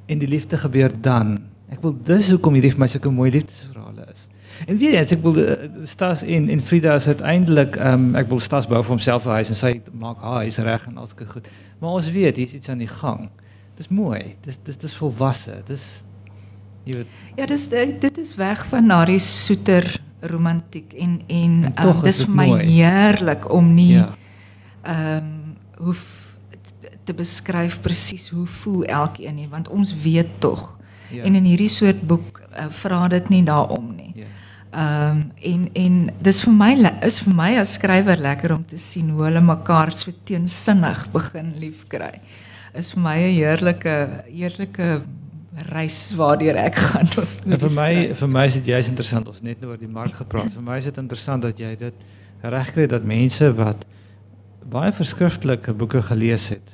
en die liefde gebeur dan. Ek wil dis hoekom hierdie vir my sulke mooi liefdesverhale is. En weer eens ek wil uh, Stas en en Frida is uiteindelik ehm um, ek wil Stas bou vir homself 'n huis en sy maak haar huis reg en alles goed. Maar ons weet hier's iets aan die gang. Dis mooi. Dis dis dis volwasse. Dis Jy weet. Ja, dis eh, dit is weg van na die soeter romantiek en en, en um, dis vir my mooi. heerlik om nie ja. ehm ja. um, hoe te beskryf presies hoe voel elkeen nie want ons weet tog. Ja. En in hierdie soort boek uh, vra dit nie daarom nie. Ja. Ehm um, en en dis vir my is vir my as skrywer lekker om te sien hoe hulle mekaar so teensinnig begin liefkry. Is vir my 'n heerlike heerlike reis waardeur ek gaan. En vir my vir my is dit juist interessant ons net nou oor die mark gepraat. vir my is dit interessant dat jy dit regkry dat mense wat baie verskriftelike boeke gelees het,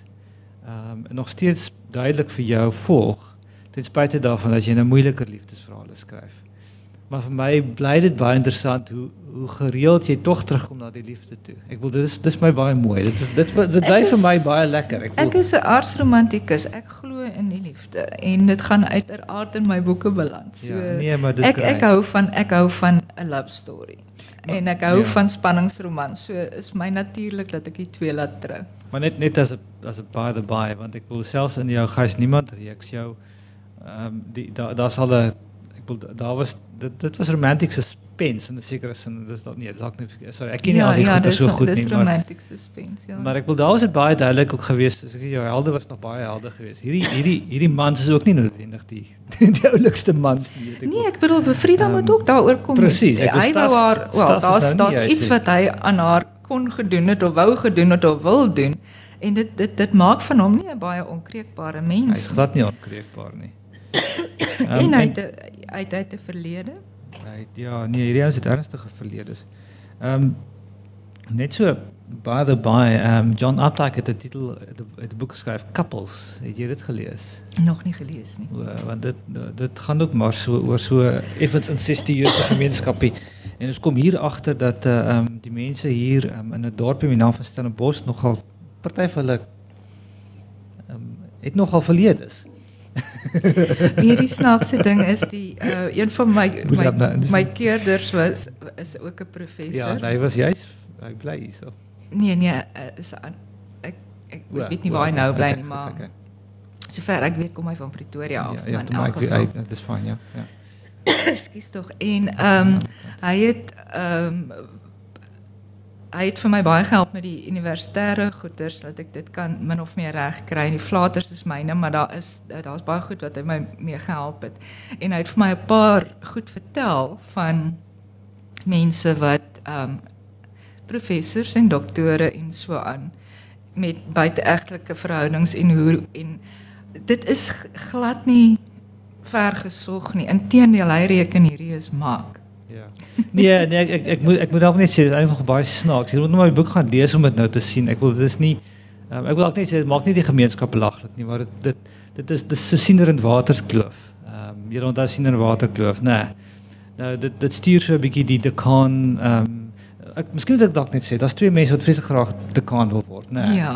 nog steeds duidelik vir jou volg ten spyte daarvan dat jy 'n moeiliker liefdesverhale skryf. Maar vir my bly dit baie interessant hoe hoe gereeld jy tog terugkom na die liefde toe. Ek wil dit is dis my baie mooi. Dit is dit dit bly vir my baie lekker. Ek, wil, ek is 'n arsromantikus. Ek glo in die liefde en dit gaan uiteraard in my boeke beland. So ja, nee, maar dis ek great. ek hou van ek hou van 'n love story. Maar, en ek hou ja. van spanningsromans. So is my natuurlik dat ek die twee laat trou. Maar net net as 'n as 'n by the by want ek wil selfs in jou gees niemand reeks jou ehm um, die daar daar's al 'n ek wil daar was dit dit was romantic suspense in 'n sekere sin dis dalk nie dalk nie sorry ek ken nie ja, al die ja, goeie so goed nie maar romantic suspense ja. Maar ek wil daar was dit baie duidelik ook geweest as ek jou helde was nog baie helde geweest hierdie hierdie hierdie mans is ook nie noodwendig die die oulikste mans nie weet ek nee ek bedoel bevrieda um, moet ook daaroor kom. presies ek wou haar wel daar's daar's iets wat hy aan haar kon gedoen het of wou gedoen het of wil doen en dit dit dit maak van hom nie 'n baie onkreekbare mens hy is glad nie onkreekbaar nie um, en hy het uit uit 'n verlede. Hy ja, nee, hierdie is 'n ernstige verlede. Ehm um, net so by the by, um, John Updike het 'n titel het 'n boek geskryf Couples. Het jy dit gelees? Nog nie gelees nie. O, want dit dit gaan ook maar so oor so effens in 60 jaar se gemeenskapie. En ons kom hier agter dat uh, um, die mense hier um, in 'n dorpie met die naam van Stellenbosch nogal party van hulle um, het nogal verledes. Hierdie snaakse ding is die uh, een van my my, my keerders was is ook 'n professor. Ja, hy was juist hy bly hierso. Nee nee, uh, is aan ek ek ja, weet nie waar hy nou bly nie, maar okay. sover ek weet kom hy van Pretoria af, ja, ja, maar geval. Ja, dis fyn, ja. Ja. Skus tog. En ehm um, hy het ehm um, hy het vir my baie gehelp met die universitêre goeders dat ek dit kan min of meer reg kry. Die flaters is myne, maar daar is daar's baie goed wat hy my mee gehelp het. En hy het vir my 'n paar goed vertel van mense wat ehm um, professors en doktore en so aan met buiteegtelike verhoudings en hoe en dit is glad nie vergesog nie. Inteendeel hy reken hierdie is maak. Ja. Nee, nee ek ek ek moet ek moet dalk net sê dit is eintlik nog baie snaaks. Jy moet nou my boek gaan lees om dit nou te sien. Ek wil dit is nie um, ek wil dalk net sê dit maak nie die gemeenskap belaglik nie, maar dit dit dit is dis so siener in waterkloof. Ehm um, jy onthou siener in waterkloof, nê. Nee. Nou dit dit stuur so 'n bietjie die dekaan ehm um, ek miskien moet ek dalk net sê, daar's twee mense wat vreeslik graag dekaan wil word, nê. Nee. Ja.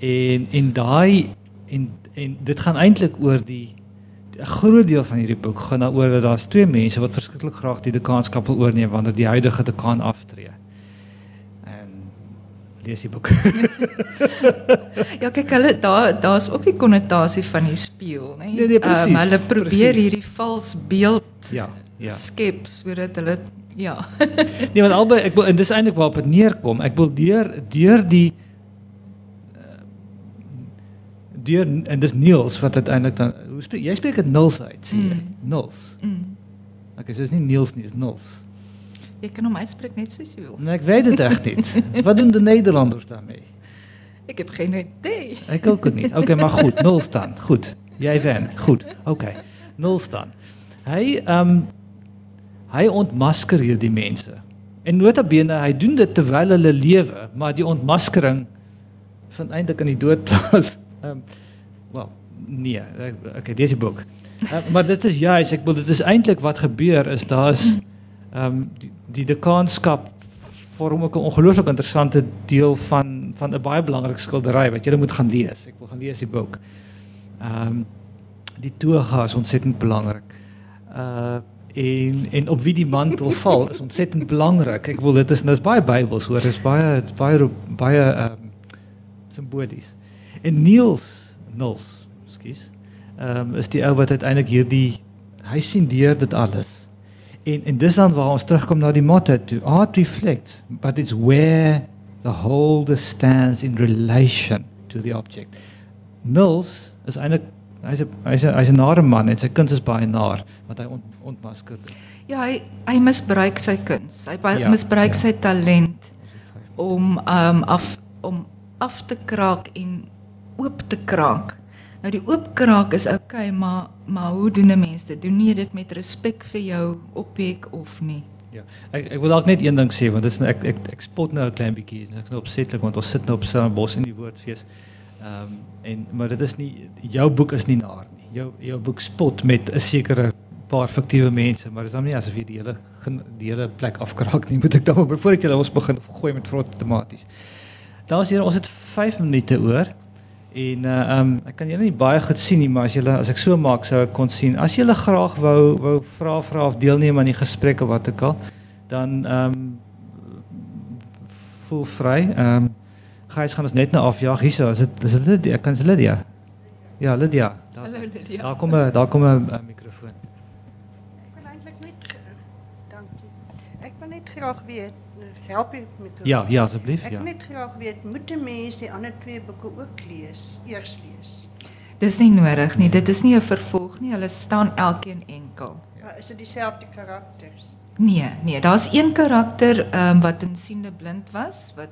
En en daai en en dit gaan eintlik oor die 'n groot deel van hierdie boek gaan daaroor dat daar's twee mense wat verskriklik graag die dekaanskap wil oorneem wanneer die huidige dekaan aftree. En lees die boek. ja, kyk hulle daar daar's ook die konnotasie van die spieël, né? Nee, nee, presies, um, hulle probeer presies. hierdie vals beeld ja, ja. skep sodat hulle ja. Nee, want albei ek wil en dis eintlik waarop dit neerkom. Ek wil deur deur die eh, deur en dis Niels wat uiteindelik dan hoe spreek jy spreek dit uit, sê jy? Mm. Nils. Mm. Okay, so is nie Niels nie, dis Nils. Jy kan hom uitspreek net soos jy wil. Nee, ek weet dit echt niet. Wat doen de Nederlanders daarmee? Ek heb geen idee. Ik ook het niet. Oké, maar goed, nul staan. Goed. Jij wen. Goed. Oké. Nul staan. Hij um hy ontmasker hierdie mense. En notabene, hy doen dit terwyl hulle lewe, maar die ontmaskering vind eintlik in die dood plaas. Um wel, nee, okay, dis die boek. Uh, maar dit is juis, ek bedoel dit is eintlik wat gebeur is daar's um die, die dekaanskap vorm ook 'n ongelooflik interessante deel van van 'n baie belangrike skildery wat jy moet gaan lees. Ek wil gaan lees die boek. Ehm die toga is ontsettend belangrik. Uh en en op wie die mantel val is ontsettend belangrik. Ek wil dit is dis baie Bybels hoor, is baie baie baie ehm um, simbolies. En Niels Nils, skus. Ehm um, is die ou wat uiteindelik hierdie hy sien deur dit alles. En en dis dan waar ons terugkom na die motto toe. Art reflects, but it's where the holder stands in relation to the object. Nils is eintlik hy's 'n hy's 'n hy's 'n nare man en sy kuns is baie naar wat hy ont, ontmasker dit. Ja, hy hy misbruik sy kuns. Hy ja, misbruik ja. sy talent om um af om af te kraak en oop te kraak. Nou die oop kraak is oukei, okay, maar maar hoe doen 'n mens dit? Doen jy dit met respek vir jou objek of nie? Ja. Ek ek wil dalk net een ding sê want dis nou- ek ek ek spot nou 'n klein bietjie en ek's nou opsetlik want ons sit nou op Stellenbosch in die woordfees. Ehm um, en maar dit is nie jou boek is nie naar nie. Jou jou boek spot met 'n sekere paar fiktiewe mense, maar dis dan nie asof jy die hele die hele plek afkraak nie. Moet ek dan maar voordat jy ons begin gooi met vrot tematies. En here, ons het 5 minute oor. En uh um ek kan julle nie baie goed sien nie, maar as julle as ek so maak sou ek kon sien. As julle graag wou wou vra vra of deelneem aan die gesprek of wat ook al, dan um voel vry. Um Gys gaan ons net nou afjaag hierso. Is dit is dit Lydia? Kan se Lydia? Ja, Lydia. Daar's Hallo, Lydia. Daar kom 'n daar kom 'n mikrofoon. Ek wil eintlik net dankie. Ek wil net graag weet, help jy met Ja, ja asseblief, Ek ja. wil net graag weet, moet 'n mens die ander twee boeke ook lees, eers lees? Dis nie nodig nie. Dit is nie 'n vervolg nie. Hulle staan elkeen enkel. Ja. Is dit dieselfde karakters? Nee, nee, daar's een karakter ehm um, wat insiende blind was, wat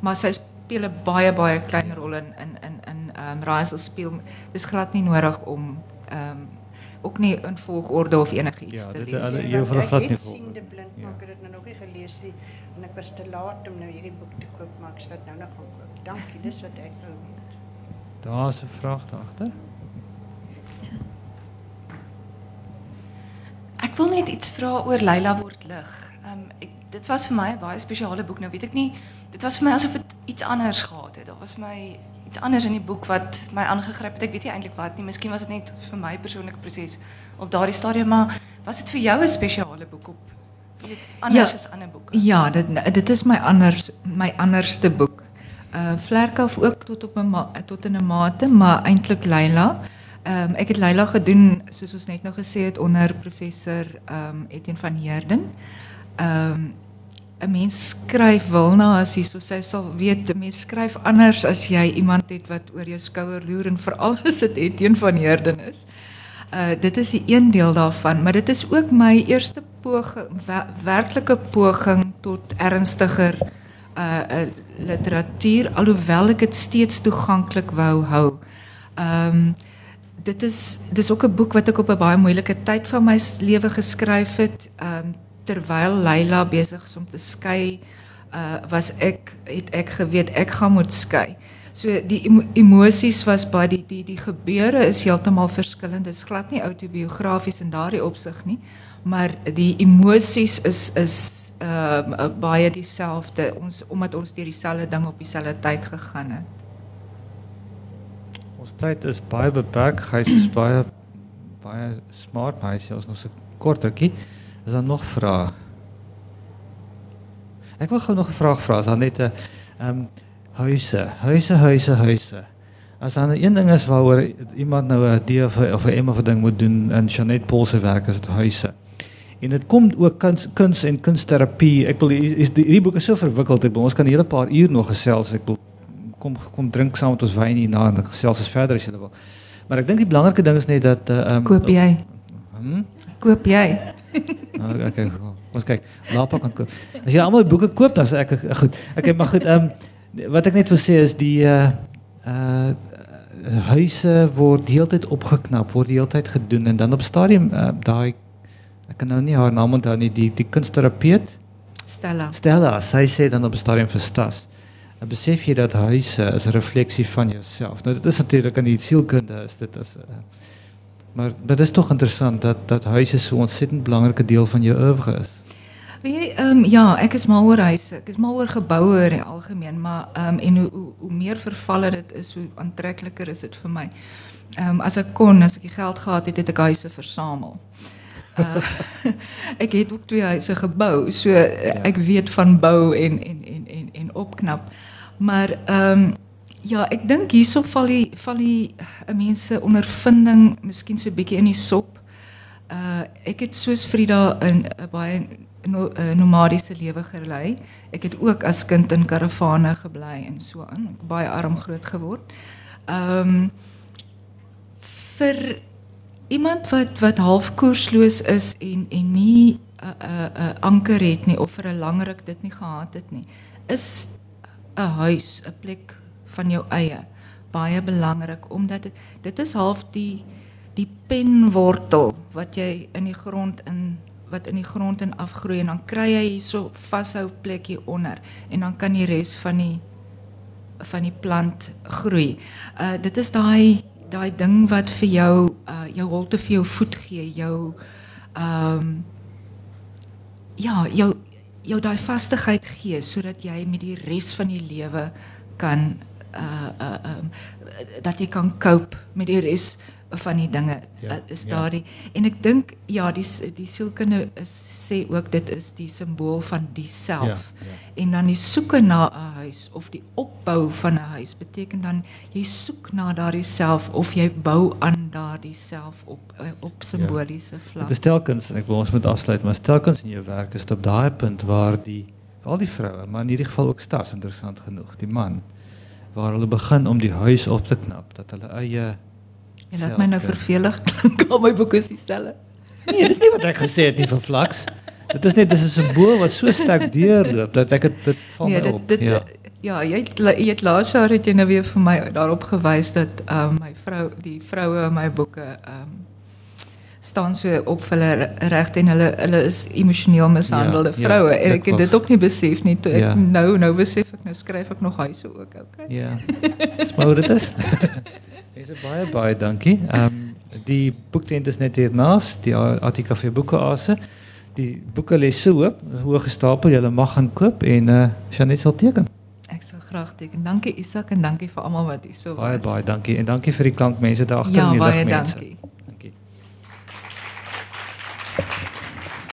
maar sy speel 'n baie baie klein rol in in in in ehm um, speel. Dis glad nie nodig om ehm um, ook nie in volgorde of enigiets Ja, te dit- lees. hulle- Nee, jy hoef hulle glad nie het volg. siende blind, Ja. het dit nou nog nie gelees nie en ek was te laat om nou hierdie boek te koop, maar ek sal dit nou nog gaan koop. Dankie, dis wat ek wou weet. Daar's 'n vraag daar agter. Ek wil net iets vra oor Leila word lig. Ehm ek dit was vir my 'n baie spesiale boek. Nou weet ek nie, dit was vir my asof dit iets anders gehad het. Daar was my iets anders in die boek wat my aangegryp het. Ek weet nie eintlik wat nie. Miskien was dit net vir my persoonlike proses op daardie stadium, maar was dit vir jou 'n spesiale boek op anders Ja. as ander boeke? Ja, dit dit is my anders my anderste boek. Uh Vlerkaf ook tot op 'n tot in 'n mate, maar eintlik Leila. Ehm um, ek het Leila gedoen soos ons net nou gesê het onder professor ehm um, Etienne van Heerden. Ehm um, 'n mens skryf Wilna as jy so sy sal weet 'n mens skryf anders as jy iemand het wat oor jou skouer loer en veral as dit Etienne van Heerden is. Uh dit is die een deel daarvan, maar dit is ook my eerste poging wer, werklike poging tot ernstiger uh, uh literatuur alhoewel ek dit steeds toeganklik wou hou. Ehm um, dit is dis ook 'n boek wat ek op 'n baie moeilike tyd van my lewe geskryf het. Ehm um, terwyl Leila besig is om te skei, uh was ek het ek geweet ek gaan moet skei. So die emo emosies was baie die die die gebeure is heeltemal verskillend. Dit is glad nie autobiografies in daardie opsig nie, maar die emosies is is ehm uh, baie dieselfde. Ons omdat ons deur dieselfde ding op dieselfde tyd gegaan het. Ons tyd is baie beperk. Hy is baie baie smart, maar hy sê ons nog so kortertjie. Is daar nog vrae? Ek wil gou nog 'n vraag vra. Is daar net 'n ehm um, huise, huise, huise, huise. As dan een ding is waaroor iemand nou 'n idee of of 'n emmer of ding moet doen in Janet Paul se werk is dit huise. En dit kom ook kuns kuns en kunsterapie. Ek wil is die hierdie boek is so verwikkeld. Ek wil ons kan 'n hele paar uur nog gesels. Ek wil kom kom drink saam met ons wyn hier na en gesels as verder as jy wil. Maar ek dink die belangrike ding is net dat ehm um, koop jy? Hm? Koop jy? Nou, okay, ons kyk. Lapa kan koop. As jy almal boeke koop, dan ek goed. Okay, maar goed. Ehm um, wat ek net wil sê is die uh uh huise word heeltyd opgeknap, word heeltyd gedoen en dan op stadium uh, daai ek kan nou nie haar naam onthou nie, die die kunsterapeut Stella. Stella, sy sê dan op stadium verstas. En besef jy dat huise is 'n refleksie van jouself. Nou dit is natuurlik in die sielkunde is dit as 'n uh, Maar dit is tog interessant dat dat huise so 'n ontsettend belangrike deel van jou oeuvre is. Weet ehm um, ja, ek is mal oor huise. Ek is mal oor geboue in algemeen, maar ehm um, en hoe, hoe hoe meer vervalle dit is, hoe aantrekliker is dit vir my. Ehm um, as ek kon, as ek die geld gehad het, het ek huise versamel. Uh, ek het ook twee huise gebou, so ja. ek weet van bou en en en en en opknap. Maar ehm um, Ja, ek dink hierso val die val die uh, mense ondervinding miskien so 'n bietjie in die sop. Uh ek het soos Frida in 'n uh, baie no, uh, nomadiese lewe gelei. Ek het ook as kind in karavane gebly en so aan. Ek baie arm groot geword. Ehm um, vir iemand wat wat half koersloos is en en nie 'n uh, 'n uh, uh, anker het nie of vir 'n lang ruk dit nie gehad het nie, is 'n huis, 'n plek van jou eie baie belangrik omdat dit dit is half die die penwortel wat jy in die grond in wat in die grond in afgroei en dan kry jy hierso vashou plekkie onder en dan kan die res van die van die plant groei. Uh dit is daai daai ding wat vir jou uh jou holte vir jou voet gee, jou ehm um, ja, jou jou daai vastigheid gee sodat jy met die res van die lewe kan uh uh um dat jy kan cope met die res van die dinge ja, is daardie ja. en ek dink ja die die sielkunde is sê ook dit is die simbool van die self ja, ja. en dan die soeke na 'n huis of die opbou van 'n huis beteken dan jy soek na daardie self of jy bou aan daardie self op op simboliese ja. vlak. Dit is telkens ek wil ons moet afsluit maar telkens in jou werk is dit op daai punt waar die al die vroue maar in hierdie geval ook stas interessant genoeg die man waar hulle begin om die huis op te knap dat hulle eie En dit my nou vervelig klink al my boeke is dieselfde. Nee, dis nie wat ek gesê het nie vir Flaks. Dit is net dis 'n simbool wat so sterk deurloop dat ek dit dit van nee, dit, op. Dit, ja. Ja, jy het, jy het laas jaar het jy nou weer vir my daarop gewys dat ehm um, my vrou die vroue in my boeke ehm um, staan so op vir hulle reg en hulle hulle is emosioneel mishandelde ja, vroue ja, en ek het dit ook nie besef nie toe ek ja. nou nou besef ek nou skryf ek nog huise ook okay ja smou dit is is baie baie dankie ehm um, die boektent is net hier naas die ATKV boeke asse die boeke lê so hoog hoog gestapel jy mag gaan koop en uh, Janet sal teken Ek sal graag teken. Dankie Isak en dankie vir almal wat hier so was. Baie baie dankie en dankie vir die klankmense daar agter ja, in die ligmense. Ja, baie dankie.